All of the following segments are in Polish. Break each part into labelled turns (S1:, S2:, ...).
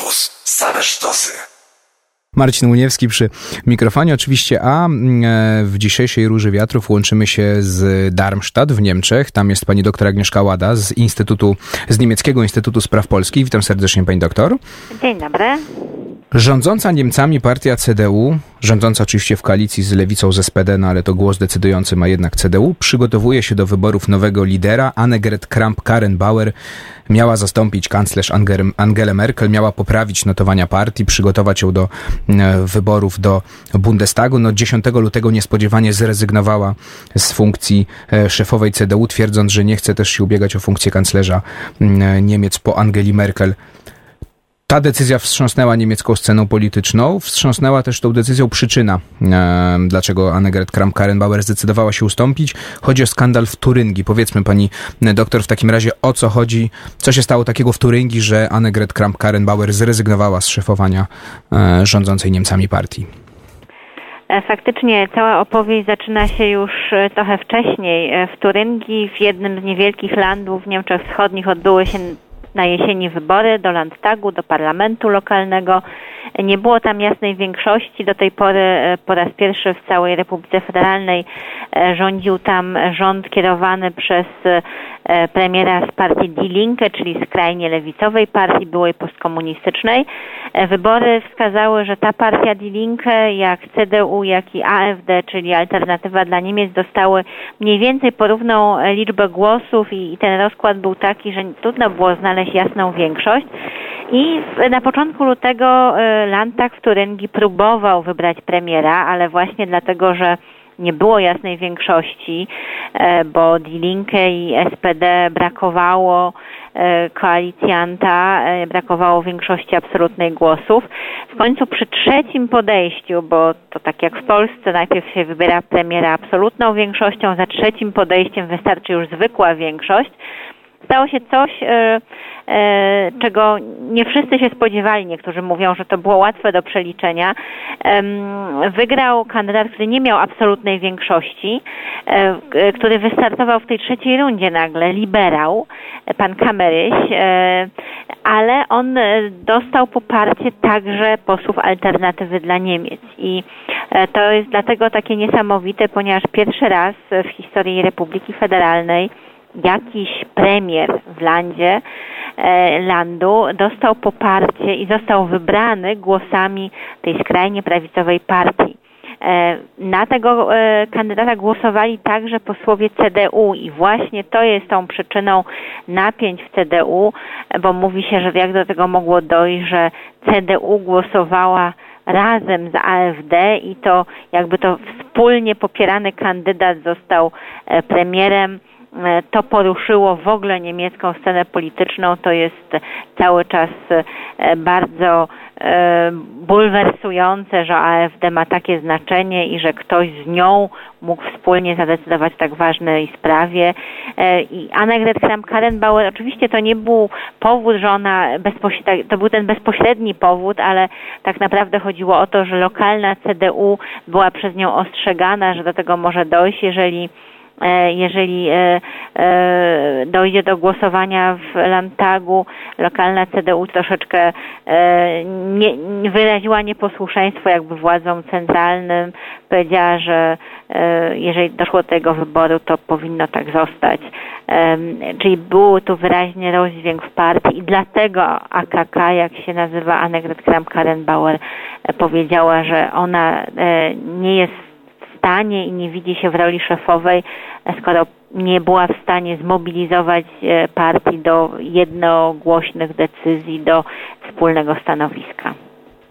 S1: Campus. Same sztosy.
S2: Marcin Uniewski przy mikrofonie oczywiście, a mm, e, w dzisiejszej Róży Wiatrów łączymy się z Darmstadt w Niemczech. Tam jest pani doktor Agnieszka Łada z Instytutu, z Niemieckiego Instytutu Spraw Polskich. Witam serdecznie pani doktor.
S3: Dzień dobry.
S2: Rządząca Niemcami partia CDU, rządząca oczywiście w koalicji z lewicą z SPD, no ale to głos decydujący ma jednak CDU, przygotowuje się do wyborów nowego lidera. Annegret Kramp-Karrenbauer miała zastąpić kanclerz Angelę Merkel, miała poprawić notowania partii, przygotować ją do e, wyborów do Bundestagu. No 10 lutego niespodziewanie zrezygnowała z funkcji e, szefowej CDU, twierdząc, że nie chce też się ubiegać o funkcję kanclerza e, Niemiec po Angeli Merkel. Ta decyzja wstrząsnęła niemiecką sceną polityczną, wstrząsnęła też tą decyzją przyczyna, e, dlaczego Annegret Kramp-Karrenbauer zdecydowała się ustąpić. Chodzi o skandal w Turyngii. Powiedzmy pani doktor w takim razie o co chodzi, co się stało takiego w Turyngii, że Annegret Kramp-Karrenbauer zrezygnowała z szefowania e, rządzącej Niemcami partii.
S3: E, faktycznie cała opowieść zaczyna się już e, trochę wcześniej. E, w Turyngii, w jednym z niewielkich landów w Niemczech Wschodnich odbyły się na jesieni wybory do Landtagu, do parlamentu lokalnego. Nie było tam jasnej większości. Do tej pory e, po raz pierwszy w całej Republice Federalnej e, rządził tam rząd kierowany przez e, premiera z partii Die Linke, czyli skrajnie lewicowej partii byłej postkomunistycznej. Wybory wskazały, że ta partia Die Linke, jak CDU, jak i AfD, czyli Alternatywa dla Niemiec, dostały mniej więcej porówną liczbę głosów i ten rozkład był taki, że trudno było znaleźć jasną większość. I na początku lutego e, Landtag w Turyngii próbował wybrać premiera, ale właśnie dlatego, że nie było jasnej większości, e, bo Die Linke i SPD brakowało e, koalicjanta, brakowało większości absolutnej głosów. W końcu przy trzecim podejściu, bo to tak jak w Polsce, najpierw się wybiera premiera absolutną większością, za trzecim podejściem wystarczy już zwykła większość, stało się coś, E, czego nie wszyscy się spodziewali. Niektórzy mówią, że to było łatwe do przeliczenia. Wygrał kandydat, który nie miał absolutnej większości, e, który wystartował w tej trzeciej rundzie nagle, liberał, pan Kameryś, e, ale on dostał poparcie także posłów alternatywy dla Niemiec. I to jest dlatego takie niesamowite, ponieważ pierwszy raz w historii Republiki Federalnej jakiś premier w landzie E, landu dostał poparcie i został wybrany głosami tej skrajnie prawicowej partii. E, na tego e, kandydata głosowali także posłowie CDU i właśnie to jest tą przyczyną napięć w CDU, bo mówi się, że jak do tego mogło dojść, że CDU głosowała razem z AfD i to jakby to wspólnie popierany kandydat został premierem to poruszyło w ogóle niemiecką scenę polityczną. To jest cały czas e, bardzo e, bulwersujące, że AfD ma takie znaczenie i że ktoś z nią mógł wspólnie zadecydować tak ważnej sprawie. I Annegret Kramp-Karrenbauer, oczywiście to nie był powód, że ona bezpośrednio, to był ten bezpośredni powód, ale tak naprawdę chodziło o to, że lokalna CDU była przez nią ostrzegana, że do tego może dojść, jeżeli E, jeżeli e, e, dojdzie do głosowania w Landtagu, lokalna CDU troszeczkę nie, wyraziła nieposłuszeństwo jakby władzom centralnym, powiedziała, że jeżeli doszło do tego wyboru, to powinno tak zostać. Czyli był tu wyraźny rozdźwięk w partii i dlatego AKK, jak się nazywa Annegret Kramp-Karrenbauer, powiedziała, że ona nie jest stanie i nie widzi się w roli szefowej, skoro nie była w stanie zmobilizować e, partii do jednogłośnych decyzji, do wspólnego stanowiska.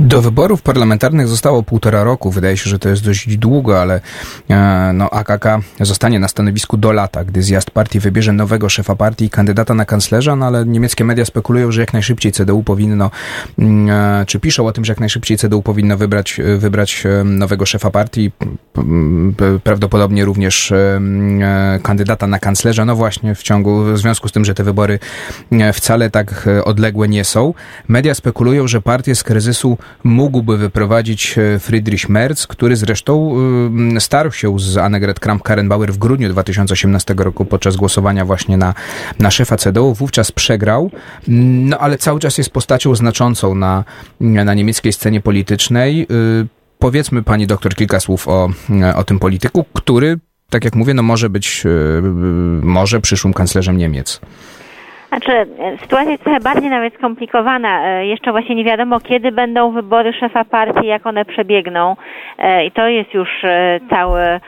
S2: Do wyborów parlamentarnych zostało półtora roku. Wydaje się, że to jest dość długo, ale e, no, AKK zostanie na stanowisku do lata, gdy zjazd partii wybierze nowego szefa partii i kandydata na kanclerza, no ale niemieckie media spekulują, że jak najszybciej CDU powinno, mm, e, czy piszą o tym, że jak najszybciej CDU powinno wybrać, e, wybrać nowego szefa partii, prawdopodobnie również kandydata na kanclerza. No właśnie, w ciągu, w związku z tym, że te wybory wcale tak odległe nie są, media spekulują, że partie z kryzysu mógłby wyprowadzić e, Friedrich Merz, który zresztą y, starł się z Annegret Kramp-Karrenbauer w grudniu 2018 roku podczas głosowania właśnie na, na szefa CDU. Wówczas przegrał, no ale cały czas jest postacią znaczącą na, na niemieckiej scenie politycznej. Y, powiedzmy pani doktor kilka słów o, o tym polityku, który, tak jak mówię, no może być, może przyszłym kanclerzem Niemiec.
S3: Znaczy, sytuacja jest trochę bardziej nawet skomplikowana. E, jeszcze właśnie nie wiadomo, kiedy będą wybory szefa partii, jak one przebiegną. E, I to jest już e, cały,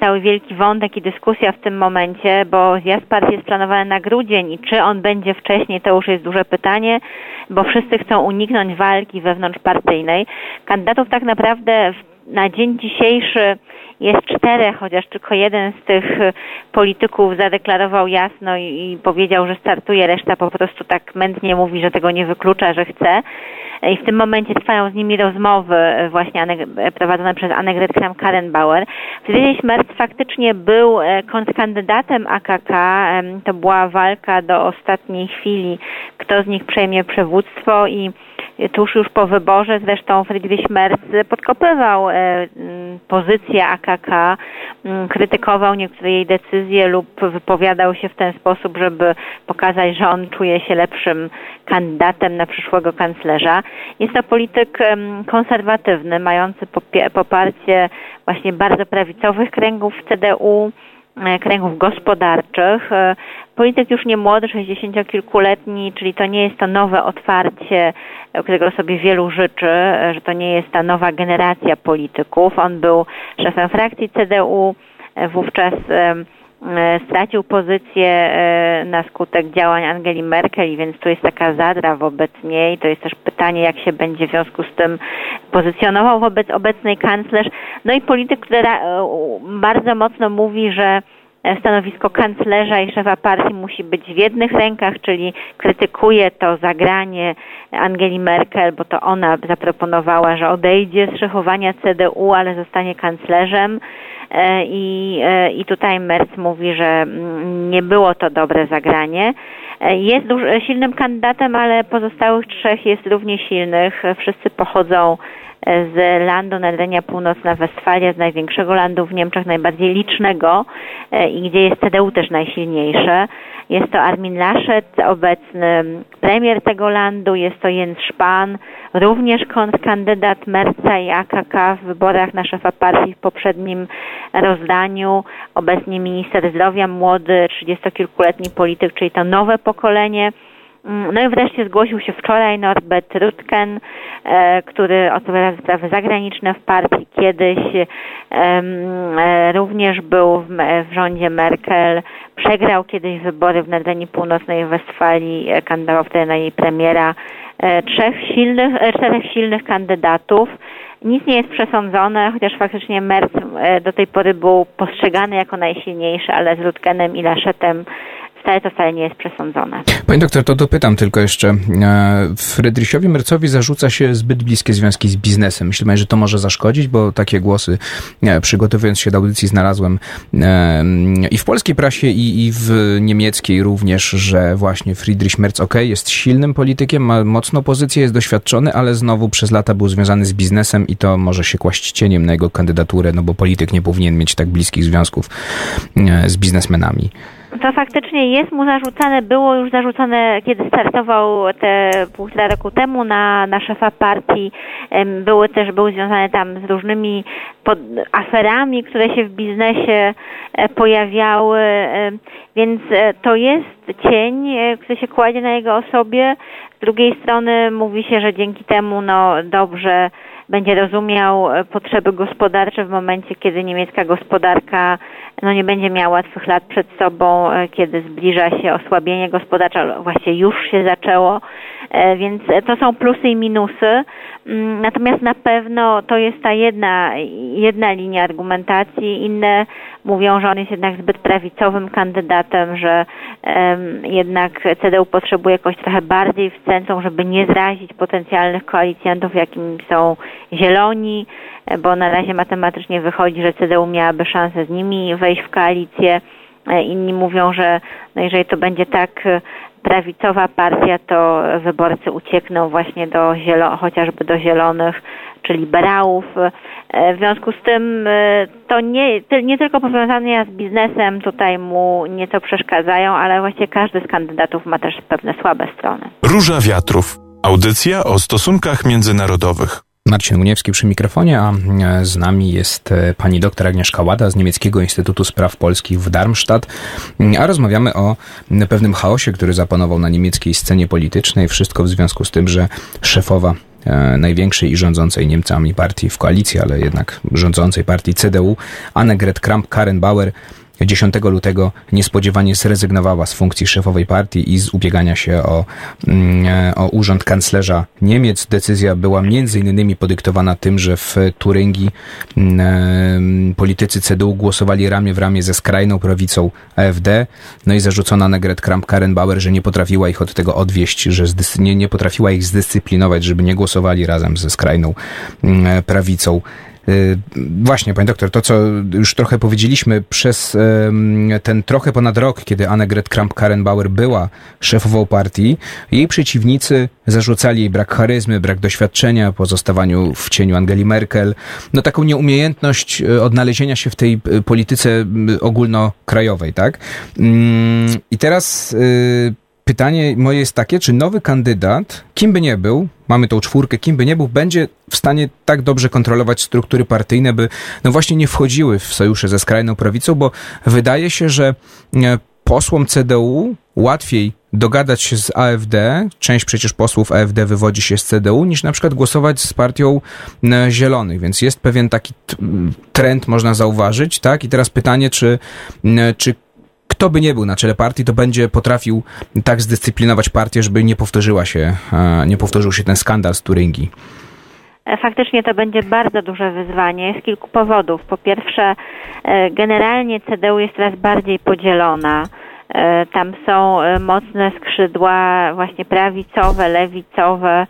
S3: cały wielki wątek i dyskusja w tym momencie, bo zjazd partii jest planowany na grudzień i czy on będzie wcześniej, to już jest duże pytanie, bo wszyscy chcą uniknąć walki wewnątrzpartyjnej. Kandydatów tak naprawdę na dzień dzisiejszy jest czterech, chociaż tylko jeden z tych e, polityków zadeklarował jasno i, i powiedział, że startuje, reszta po prostu tak mętnie mówi, że tego nie wyklucza, że chce. I w tym momencie trwają z nimi rozmowy e, właśnie e, prowadzone przez Annegret Kramp-Karrenbauer. Friedrich Merz faktycznie był kontrkandydatem AKK. To była walka do ostatniej chwili, kto z nich przejmie przywództwo i tuż już po wyborze zresztą Friedrich Merz podkopywał e, pozycję AKK, krytykował niektóre jej decyzje lub wypowiadał się w ten sposób, żeby pokazać, że on czuje się lepszym kandydatem na przyszłego kanclerza. Jest to polityk konserwatywny, mający poparcie właśnie bardzo prawicowych kręgów CDU, e, kręgów gospodarczych. E, polityk już nie młody, 60-kilkuletni, czyli to nie jest to nowe otwarcie, którego sobie wielu życzy, że to nie jest ta nowa generacja polityków. On był szefem frakcji CDU, wówczas stracił pozycję e, na skutek działań Angeli Merkel, więc tu jest taka zadra wobec niej. To jest też pytanie, jak się będzie w związku z tym pozycjonował wobec obecnej kanclerz. No i polityk, który bardzo mocno mówi, że stanowisko kanclerza i szefa partii musi być w jednych rękach, czyli krytykuje to zagranie Angeli Merkel, bo to ona zaproponowała, że odejdzie z szefowania CDU, ale zostanie kanclerzem. E, I, e, i tutaj Merz mówi, że mm, nie było to dobre zagranie. E, jest silnym kandydatem, ale pozostałych trzech jest równie silnych. Wszyscy pochodzą z landu Nadrenia Północna Westfalia, z największego landu w Niemczech, najbardziej licznego i gdzie jest CDU też najsilniejsze. Jest to Armin Laschet, obecny premier tego landu, jest to Jens Spahn, również kontrkandydat Merca i AKK w wyborach na szefa partii w poprzednim rozdaniu, obecnie minister zdrowia, młody, trzydziestokilkuletni polityk, czyli to nowe pokolenie. Mm, no i wreszcie zgłosił się wczoraj Norbert Rutken, e, który odpowiada za sprawy zagraniczne w partii. Kiedyś e, również był w rządzie Merkel, przegrał kiedyś wybory w Nadrenii Północnej Westfalii, e, kandydował wtedy na jej premiera. Trzech silnych, czterech silnych kandydatów. Nic nie jest przesądzone, chociaż faktycznie Merz do tej pory był postrzegany jako najsilniejszy, ale z Rutkenem i Laszetem wcale to wcale nie jest przesądzone.
S2: Pani doktor, to dopytam tylko jeszcze. E, Frydrysiowi Mercowi zarzuca się zbyt bliskie związki z biznesem. Myślę, że to może zaszkodzić, bo takie głosy, przygotowując się do audycji, znalazłem e, i w polskiej prasie, i, i w niemieckiej również, że właśnie Friedrich Merz, ok, jest silnym politykiem, ma mocną pozycję, jest doświadczony, ale znowu przez lata był związany z biznesem i to może się kłaść cieniem na jego kandydaturę, no bo polityk nie powinien mieć tak bliskich związków e, z biznesmenami
S3: to faktycznie jest mu zarzucane, było już zarzucone, kiedy startował te półtora roku temu na, na szefa partii. Były też, były związane tam z różnymi pod, aferami, które się w biznesie e, pojawiały, więc e, to jest cień, e, który się kładzie na jego osobie. Z drugiej strony mówi się, że dzięki temu no dobrze będzie rozumiał potrzeby gospodarcze w momencie, kiedy niemiecka gospodarka no nie będzie miał łatwych lat przed sobą, e, kiedy zbliża się osłabienie gospodarcze, właściwie już się zaczęło, e, więc to są plusy i minusy. Mm, natomiast na pewno to jest ta jedna, jedna linia argumentacji. Inne mówią, że on jest jednak zbyt prawicowym kandydatem, że um, jednak CDU potrzebuje jakoś trochę bardziej w centrum, żeby nie zrazić potencjalnych koalicjantów, jakim są zieloni, bo na razie matematycznie wychodzi, że CDU miałaby szansę z nimi wejść w koalicję. Inni mówią, że no jeżeli to będzie tak prawicowa partia, to wyborcy uciekną właśnie do zielo- chociażby do zielonych czy liberałów. W związku z tym to nie, nie tylko powiązania z biznesem tutaj mu nieco przeszkadzają, ale właściwie każdy z kandydatów ma też pewne słabe strony.
S1: Róża Wiatrów. Audycja o stosunkach międzynarodowych.
S2: Marcin Uniewski przy mikrofonie, a e, z nami jest e, pani doktor Agnieszka Łada z Niemieckiego Instytutu Spraw Polskich w Darmstadt, a rozmawiamy o pewnym chaosie, który zapanował na niemieckiej scenie politycznej. Wszystko w związku z tym, że szefowa e, największej i rządzącej Niemcami partii w koalicji, ale jednak rządzącej partii CDU, Annegret Kramp-Karrenbauer 10 lutego niespodziewanie zrezygnowała z funkcji szefowej partii i z ubiegania się o, mm, o urząd kanclerza Niemiec. Decyzja była między innymi podyktowana tym, że w Turyngii mm, politycy CDU głosowali ramię w ramię ze skrajną prawicą AfD, no i zarzucono Negret Kramp-Karrenbauer, że nie potrafiła ich od tego odwieść, że nie, nie potrafiła ich zdyscyplinować, żeby nie głosowali razem ze skrajną mm, prawicą właśnie, pani doktor, to co już trochę powiedzieliśmy, przez ten trochę ponad rok, kiedy Annegret Kramp-Karrenbauer była szefową partii, jej przeciwnicy zarzucali jej brak charyzmy, brak doświadczenia, pozostawaniu w cieniu Angeli Merkel, no taką nieumiejętność y, odnalezienia się w tej y, polityce ogólnokrajowej, tak? Mm, I teraz pytanie moje jest takie, czy nowy kandydat, kim by nie był, mamy tą czwórkę, kim by nie był, będzie w stanie tak dobrze kontrolować struktury partyjne, by no właśnie nie wchodziły w sojusze ze skrajną prawicą, bo wydaje się, że e, posłom CDU łatwiej dogadać się z AfD, część przecież posłów AfD wywodzi się z CDU, niż na przykład głosować z partią e, Zielonych, więc jest pewien taki trend, można zauważyć, tak? I teraz pytanie, czy, czy kto by nie był na czele partii, to będzie potrafił tak zdyscyplinować partię, żeby nie powtórzyła się, e, nie powtórzył się ten skandal z Turyngii.
S3: E, faktycznie to będzie bardzo duże wyzwanie z kilku powodów. Po pierwsze, e, generalnie CDU jest coraz bardziej podzielona. Tam są mocne skrzydła właśnie prawicowe, lewicowe,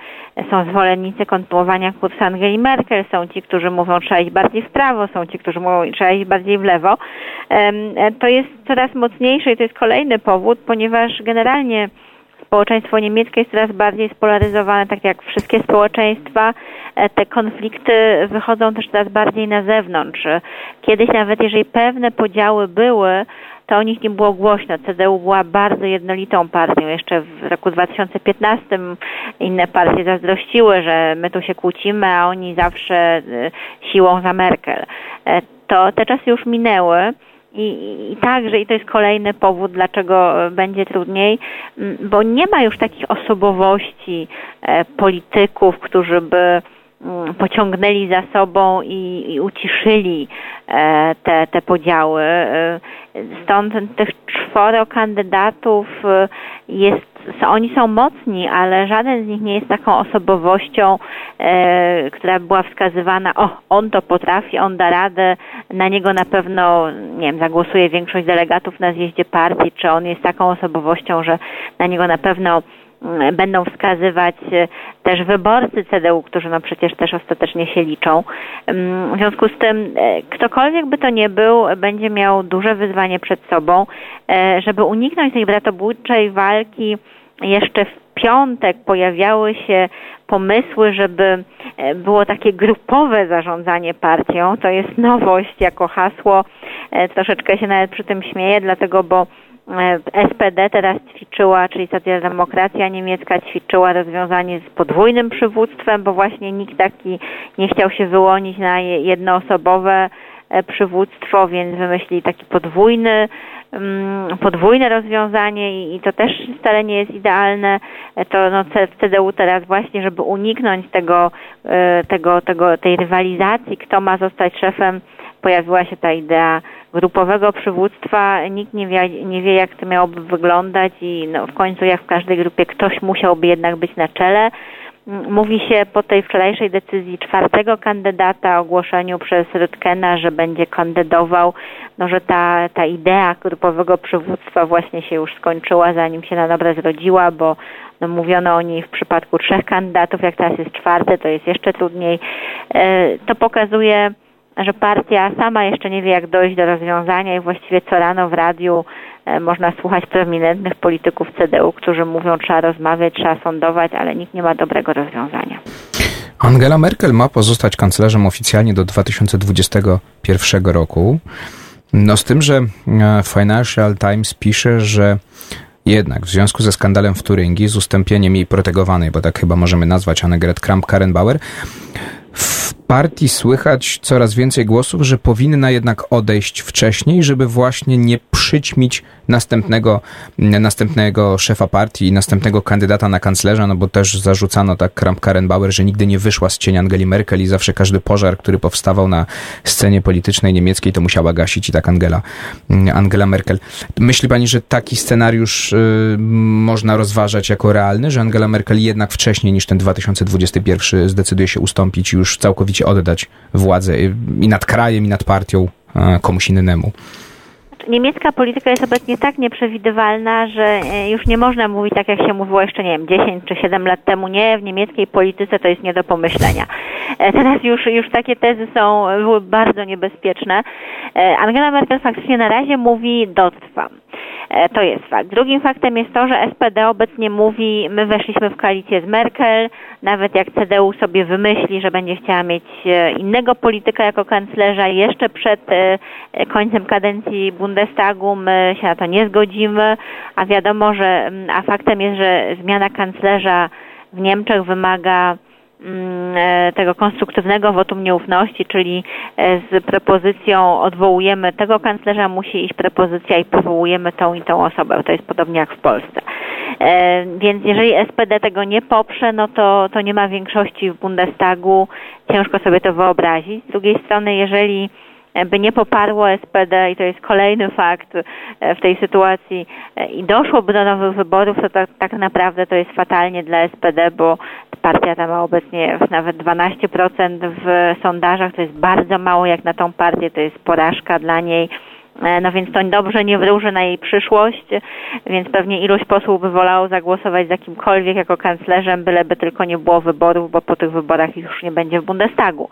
S3: są zwolennicy kontynuowania kursu Angeli Merkel, są ci, którzy mówią trzeba iść bardziej w prawo, są ci, którzy mówią trzeba iść bardziej w lewo. To jest coraz mocniejsze i to jest kolejny powód, ponieważ generalnie społeczeństwo niemieckie jest coraz bardziej spolaryzowane, tak jak wszystkie społeczeństwa. E, te konflikty wychodzą też coraz bardziej na zewnątrz. Kiedyś nawet jeżeli pewne podziały były, to o nich nie było głośno. CDU była bardzo jednolitą partią. Jeszcze w roku 2015 inne partie zazdrościły, że my tu się kłócimy, a oni zawsze e, siłą za Merkel. E, to te czasy już minęły. I, I także, i to jest kolejny powód, dlaczego będzie trudniej, bo nie ma już takich osobowości e, polityków, którzy by Mm, pociągnęli za sobą i, i uciszyli e, te, te podziały. E, stąd tych czworo kandydatów e, jest, oni są mocni, ale żaden z nich nie jest taką osobowością, która była wskazywana, o, on to potrafi, on da radę, na niego na pewno, nie wiem, zagłosuje większość delegatów na zjeździe partii, czy on jest taką osobowością, że na niego na pewno Mm, będą wskazywać e, też wyborcy CDU, którzy no przecież też ostatecznie się liczą. Mm, w związku z tym, e, ktokolwiek by to nie był, będzie miał duże wyzwanie przed sobą, e, żeby uniknąć tej bratobójczej walki jeszcze w piątek pojawiały się pomysły, żeby było takie grupowe zarządzanie partią. To jest nowość jako hasło. Troszeczkę się nawet przy tym śmieję, dlatego bo SPD teraz ćwiczyła, czyli socjaldemokracja niemiecka ćwiczyła rozwiązanie z podwójnym przywództwem, bo właśnie nikt taki nie chciał się wyłonić na jednoosobowe e, przywództwo, więc wymyślili taki podwójny, mm, podwójne rozwiązanie i to też wcale nie jest idealne. E, to no, CDU teraz właśnie, żeby uniknąć tego, e, tego, tego, tej rywalizacji, kto ma zostać szefem, pojawiła się ta idea grupowego przywództwa nikt nie wie, nie wie jak to miałoby wyglądać i no, w końcu jak w każdej grupie ktoś musiałby jednak być na czele. Mm, mówi się po tej wczorajszej decyzji czwartego kandydata, ogłoszeniu przez Rytkena, że będzie kandydował, no, że ta, ta idea grupowego przywództwa właśnie się już skończyła, zanim się na dobre zrodziła, bo no, mówiono o niej w przypadku trzech kandydatów, jak teraz jest czwarty, to jest jeszcze trudniej. E, to pokazuje że partia sama jeszcze nie wie, jak dojść do rozwiązania i właściwie co rano w radiu e, można słuchać prominentnych polityków CDU, którzy mówią, trzeba rozmawiać, trzeba sądować, ale nikt nie ma dobrego rozwiązania.
S2: Angela Merkel ma pozostać kanclerzem oficjalnie do 2021 roku. No z tym, że e, Financial Times pisze, że jednak w związku ze skandalem w Turyngii, z ustąpieniem jej protegowanej, bo tak chyba możemy nazwać Annegret Kramp-Karrenbauer, partii słychać coraz więcej głosów, że powinna jednak odejść wcześniej, żeby właśnie nie przyćmić następnego, następnego szefa partii i następnego kandydata na kanclerza, no bo też zarzucano tak Kramp-Karrenbauer, że nigdy nie wyszła z cienia Angeli Merkel i zawsze każdy pożar, który powstawał na scenie politycznej niemieckiej, to musiała gasić i tak Angela, Angela Merkel. Myśli pani, że taki scenariusz y, można rozważać jako realny, że Angela Merkel jednak wcześniej niż ten 2021 zdecyduje się ustąpić już całkowicie oddać władzę i nad krajem, i nad partią komuś innemu?
S3: niemiecka polityka jest obecnie tak nieprzewidywalna, że e, już nie można mówić tak, jak się mówiło jeszcze, nie wiem, 10 czy 7 lat temu. Nie, w niemieckiej polityce to jest nie do pomyślenia. E, teraz już, już takie tezy są były bardzo niebezpieczne. E, Angela Merkel faktycznie na razie mówi dotrwam. To jest fakt. Drugim faktem jest to, że SPD obecnie mówi, my weszliśmy w koalicję z Merkel, nawet jak CDU sobie wymyśli, że będzie chciała mieć innego polityka jako kanclerza jeszcze przed końcem kadencji Bundestagu, my się na to nie zgodzimy, a wiadomo, że mm, a faktem jest, że zmiana kanclerza w Niemczech wymaga e, tego konstruktywnego wotum nieufności, czyli e, z propozycją odwołujemy tego kanclerza, musi iść propozycja i powołujemy tą i tą osobę. To jest podobnie jak w Polsce. E, więc jeżeli SPD tego nie poprze, no to, to nie ma większości w Bundestagu. Ciężko sobie to wyobrazić. Z drugiej strony, jeżeli by nie poparło SPD i to jest kolejny fakt e, w tej sytuacji e, i doszłoby do nowych wyborów, to tak, tak naprawdę to jest fatalnie dla SPD, bo partia ta ma obecnie nawet 12% w sondażach, to jest bardzo mało jak na tą partię, to jest porażka dla niej. E, no więc to dobrze nie wróży na jej przyszłość, więc pewnie ilość posłów by wolało zagłosować za kimkolwiek jako kanclerzem, byleby tylko nie było wyborów, bo po tych wyborach już nie będzie w Bundestagu.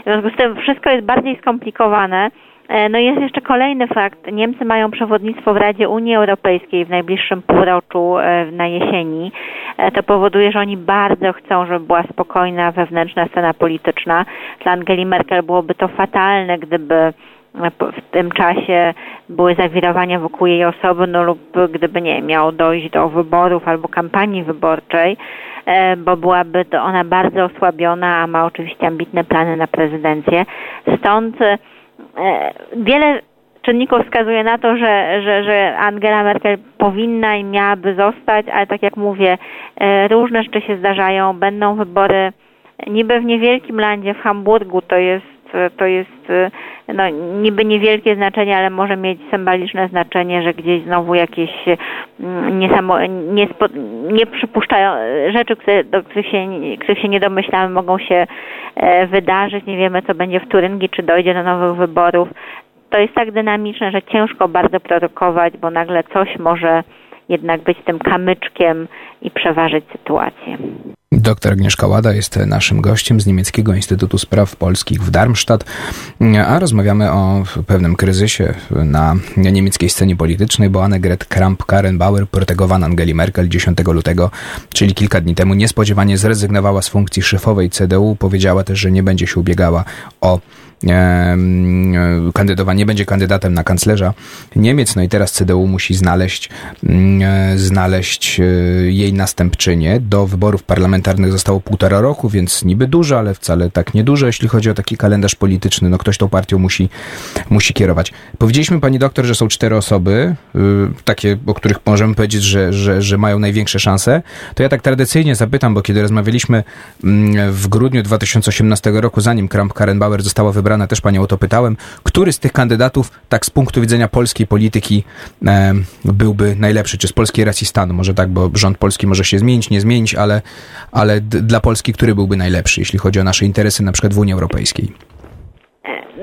S3: W związku z tym wszystko jest bardziej skomplikowane. E, no jest jeszcze kolejny fakt. Niemcy mają przewodnictwo w Radzie Unii Europejskiej w najbliższym półroczu e, na jesieni. To powoduje, że oni bardzo chcą, żeby była spokojna wewnętrzna scena polityczna. Dla Angeli Merkel byłoby to fatalne, gdyby w tym czasie były zawirowania wokół jej osoby, no lub gdyby nie miało dojść do wyborów albo kampanii wyborczej, e, bo byłaby to ona bardzo osłabiona, a ma oczywiście ambitne plany na prezydencję. Stąd e, wiele czynników wskazuje na to, że, że, że Angela Merkel powinna i miałaby zostać, ale tak jak mówię, e, różne rzeczy się zdarzają, będą wybory niby w niewielkim landzie, w Hamburgu, to jest to jest no, niby niewielkie znaczenie, ale może mieć symboliczne znaczenie, że gdzieś znowu jakieś mm, niesamo, nie, nie przypuszczają rzeczy, do których się, których się nie domyślamy, mogą się e, wydarzyć. Nie wiemy, co będzie w Turyngii, czy dojdzie do nowych wyborów. To jest tak dynamiczne, że ciężko bardzo produkować, bo nagle coś może jednak być tym kamyczkiem i przeważyć sytuację.
S2: Doktor Agnieszka Łada jest naszym gościem z Niemieckiego Instytutu Spraw Polskich w Darmstadt, a rozmawiamy o pewnym kryzysie na niemieckiej scenie politycznej, bo Annegret Kramp-Karrenbauer, protegowana Angeli Merkel 10 lutego, czyli kilka dni temu, niespodziewanie zrezygnowała z funkcji szefowej CDU. Powiedziała też, że nie będzie się ubiegała o kandydowa, nie będzie kandydatem na kanclerza Niemiec, no i teraz CDU musi znaleźć, mm, e, znaleźć e, jej następczynię. Do wyborów parlamentarnych zostało półtora roku, więc niby duże, ale wcale tak nieduże, jeśli chodzi o taki kalendarz polityczny. No ktoś tą partią musi, musi kierować. Powiedzieliśmy pani doktor, że są cztery osoby, y, takie, o których możemy powiedzieć, że, że, że mają największe szanse. To ja tak tradycyjnie zapytam, bo kiedy rozmawialiśmy mm, w grudniu 2018 roku, zanim Kramp-Karrenbauer została wybrana wybrana, też panią o to pytałem, który z tych kandydatów, tak z punktu widzenia polskiej polityki, e, byłby najlepszy, czy z polskiej racji stanu, może tak, bo rząd polski może się zmienić, nie zmienić, ale, ale dla Polski, który byłby najlepszy, jeśli chodzi o nasze interesy na przykład w Unii Europejskiej?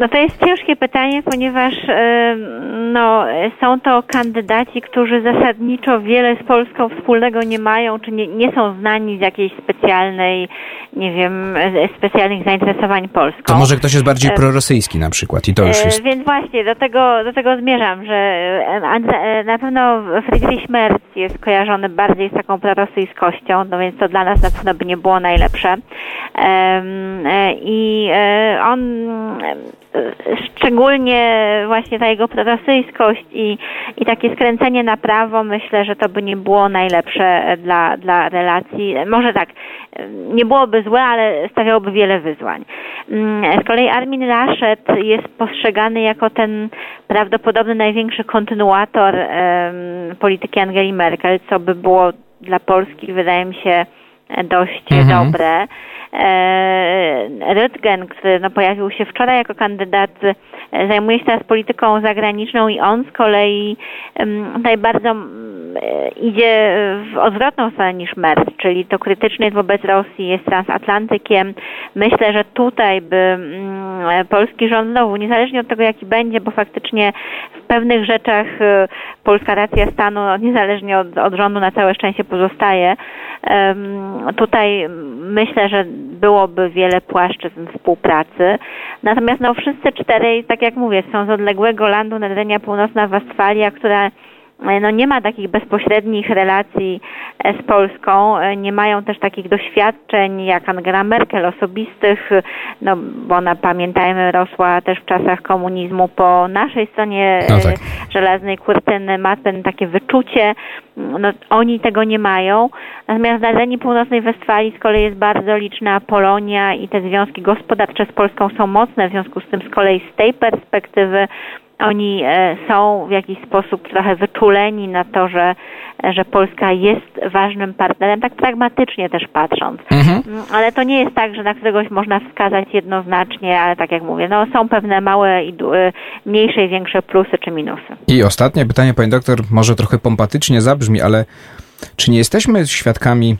S3: No to jest ciężkie pytanie, ponieważ no, są to kandydaci, którzy zasadniczo wiele z Polską wspólnego nie mają, czy nie, nie są znani z jakiejś specjalnej, nie wiem, specjalnych zainteresowań Polską.
S2: To może ktoś jest bardziej prorosyjski na przykład i to już jest...
S3: Więc właśnie, do tego, do tego zmierzam, że na pewno Friedrich Merz jest kojarzony bardziej z taką prorosyjskością, no więc to dla nas na pewno by nie było najlepsze. I e, on szczególnie właśnie ta jego prorosyjskość i, i takie skręcenie na prawo, myślę, że to by nie było najlepsze dla, dla relacji. Może tak, nie byłoby złe, ale stawiałoby wiele wyzwań. Mm, z kolei Armin Laschet jest postrzegany jako ten prawdopodobny największy kontynuator polityki Angeli Merkel, co by było dla Polski, wydaje mi się, dość mhm. dobre. E, Röttgen, który no, pojawił się wczoraj jako kandydat, e, zajmuje się teraz polityką zagraniczną i on z kolei tutaj bardzo e, idzie w odwrotną stronę niż Merz, czyli to krytyczny jest wobec Rosji, jest transatlantykiem. Myślę, że tutaj by polski rząd znowu, niezależnie od tego jaki będzie, bo faktycznie w pewnych rzeczach polska racja stanu, no, niezależnie od, od rządu na całe szczęście pozostaje. Tutaj myślę, że byłoby wiele płaszczyzn współpracy. Natomiast no, wszyscy czterej, tak jak mówię, są z odległego landu Nadrenia Północna Westfalia, która no nie ma takich bezpośrednich relacji e, z Polską, e, nie mają też takich doświadczeń jak Angela Merkel osobistych, no bo ona pamiętajmy rosła też w czasach komunizmu po naszej stronie no tak. żelaznej kurtyny, ma ten takie wyczucie, no oni tego nie mają. Natomiast na Rdzenii Północnej Westfalii z kolei jest bardzo liczna Polonia i te związki gospodarcze z Polską są mocne, w związku z tym z kolei z tej perspektywy oni e, są w jakiś sposób trochę wyczuleni na to, że, że Polska jest ważnym partnerem, tak pragmatycznie też patrząc. Mhm. Mm, ale to nie jest tak, że na któregoś można wskazać jednoznacznie, ale tak jak mówię, no są pewne małe i e, mniejsze i większe plusy czy minusy.
S2: I ostatnie pytanie, pani doktor, może trochę pompatycznie zabrzmi, ale czy nie jesteśmy świadkami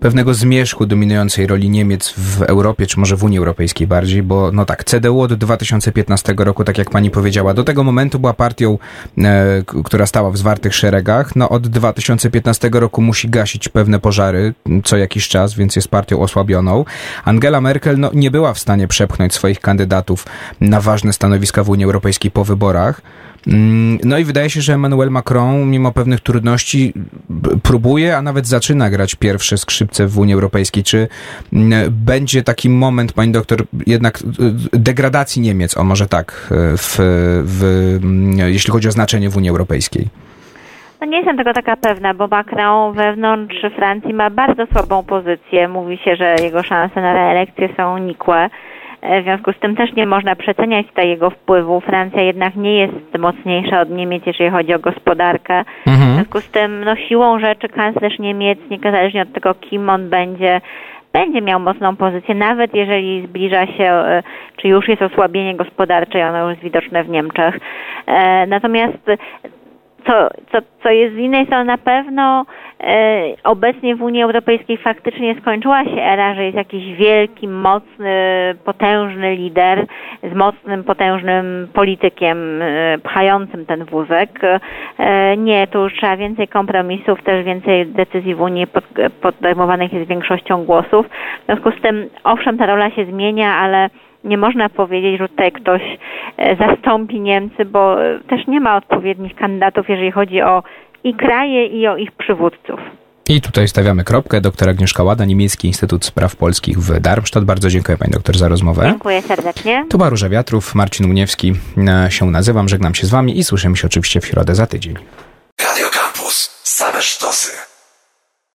S2: pewnego zmierzchu dominującej roli Niemiec w Europie, czy może w Unii Europejskiej bardziej, bo no tak, CDU od 2015 roku, tak jak pani powiedziała, do tego momentu była partią, e, która stała w zwartych szeregach. No od 2015 roku musi gasić pewne pożary co jakiś czas, więc jest partią osłabioną. Angela Merkel no, nie była w stanie przepchnąć swoich kandydatów na ważne stanowiska w Unii Europejskiej po wyborach. Mm, no i wydaje się, że Emmanuel Macron, mimo pewnych trudności, próbuje, a nawet zaczyna grać pierwsze skrzypce w Unii Europejskiej. Czy mm, będzie taki moment, pani doktor, jednak y, degradacji Niemiec, o może tak, y, w, w, mm, jeśli chodzi o znaczenie w Unii Europejskiej?
S3: No nie jestem tego taka pewna, bo Macron wewnątrz Francji ma bardzo słabą pozycję. Mówi się, że jego szanse na reelekcję są nikłe. E, w związku z tym też nie można przeceniać tutaj jego wpływu. Francja jednak nie jest mocniejsza od Niemiec, jeżeli chodzi o gospodarkę. Mhm. W związku z tym no, siłą rzeczy kanclerz Niemiec, niezależnie od tego, kim on będzie, będzie miał mocną pozycję, nawet jeżeli zbliża się, e, czy już jest osłabienie gospodarcze i ono już jest widoczne w Niemczech. E, natomiast co, co, co jest z innej strony na pewno e, obecnie w Unii Europejskiej faktycznie skończyła się era, że jest jakiś wielki, mocny, potężny lider z mocnym, potężnym politykiem e, pchającym ten wózek. E, nie, tu już trzeba więcej kompromisów, też więcej decyzji w Unii pod, podejmowanych jest większością głosów. W związku z tym, owszem, ta rola się zmienia, ale nie można powiedzieć, że tutaj ktoś e, zastąpi Niemcy, bo e, też nie ma odpowiednich kandydatów, jeżeli chodzi o i kraje, i o ich przywódców.
S2: I tutaj stawiamy kropkę. Doktor Agnieszka Łada, Niemiecki Instytut Spraw Polskich w Darmstadt. Bardzo dziękuję Pani doktor za rozmowę.
S3: Dziękuję serdecznie.
S2: Tu Baruże Wiatrów, Marcin Uniewski się nazywam. Żegnam się z Wami i słyszymy się oczywiście w środę za tydzień. Radio Campus. Same sztosy.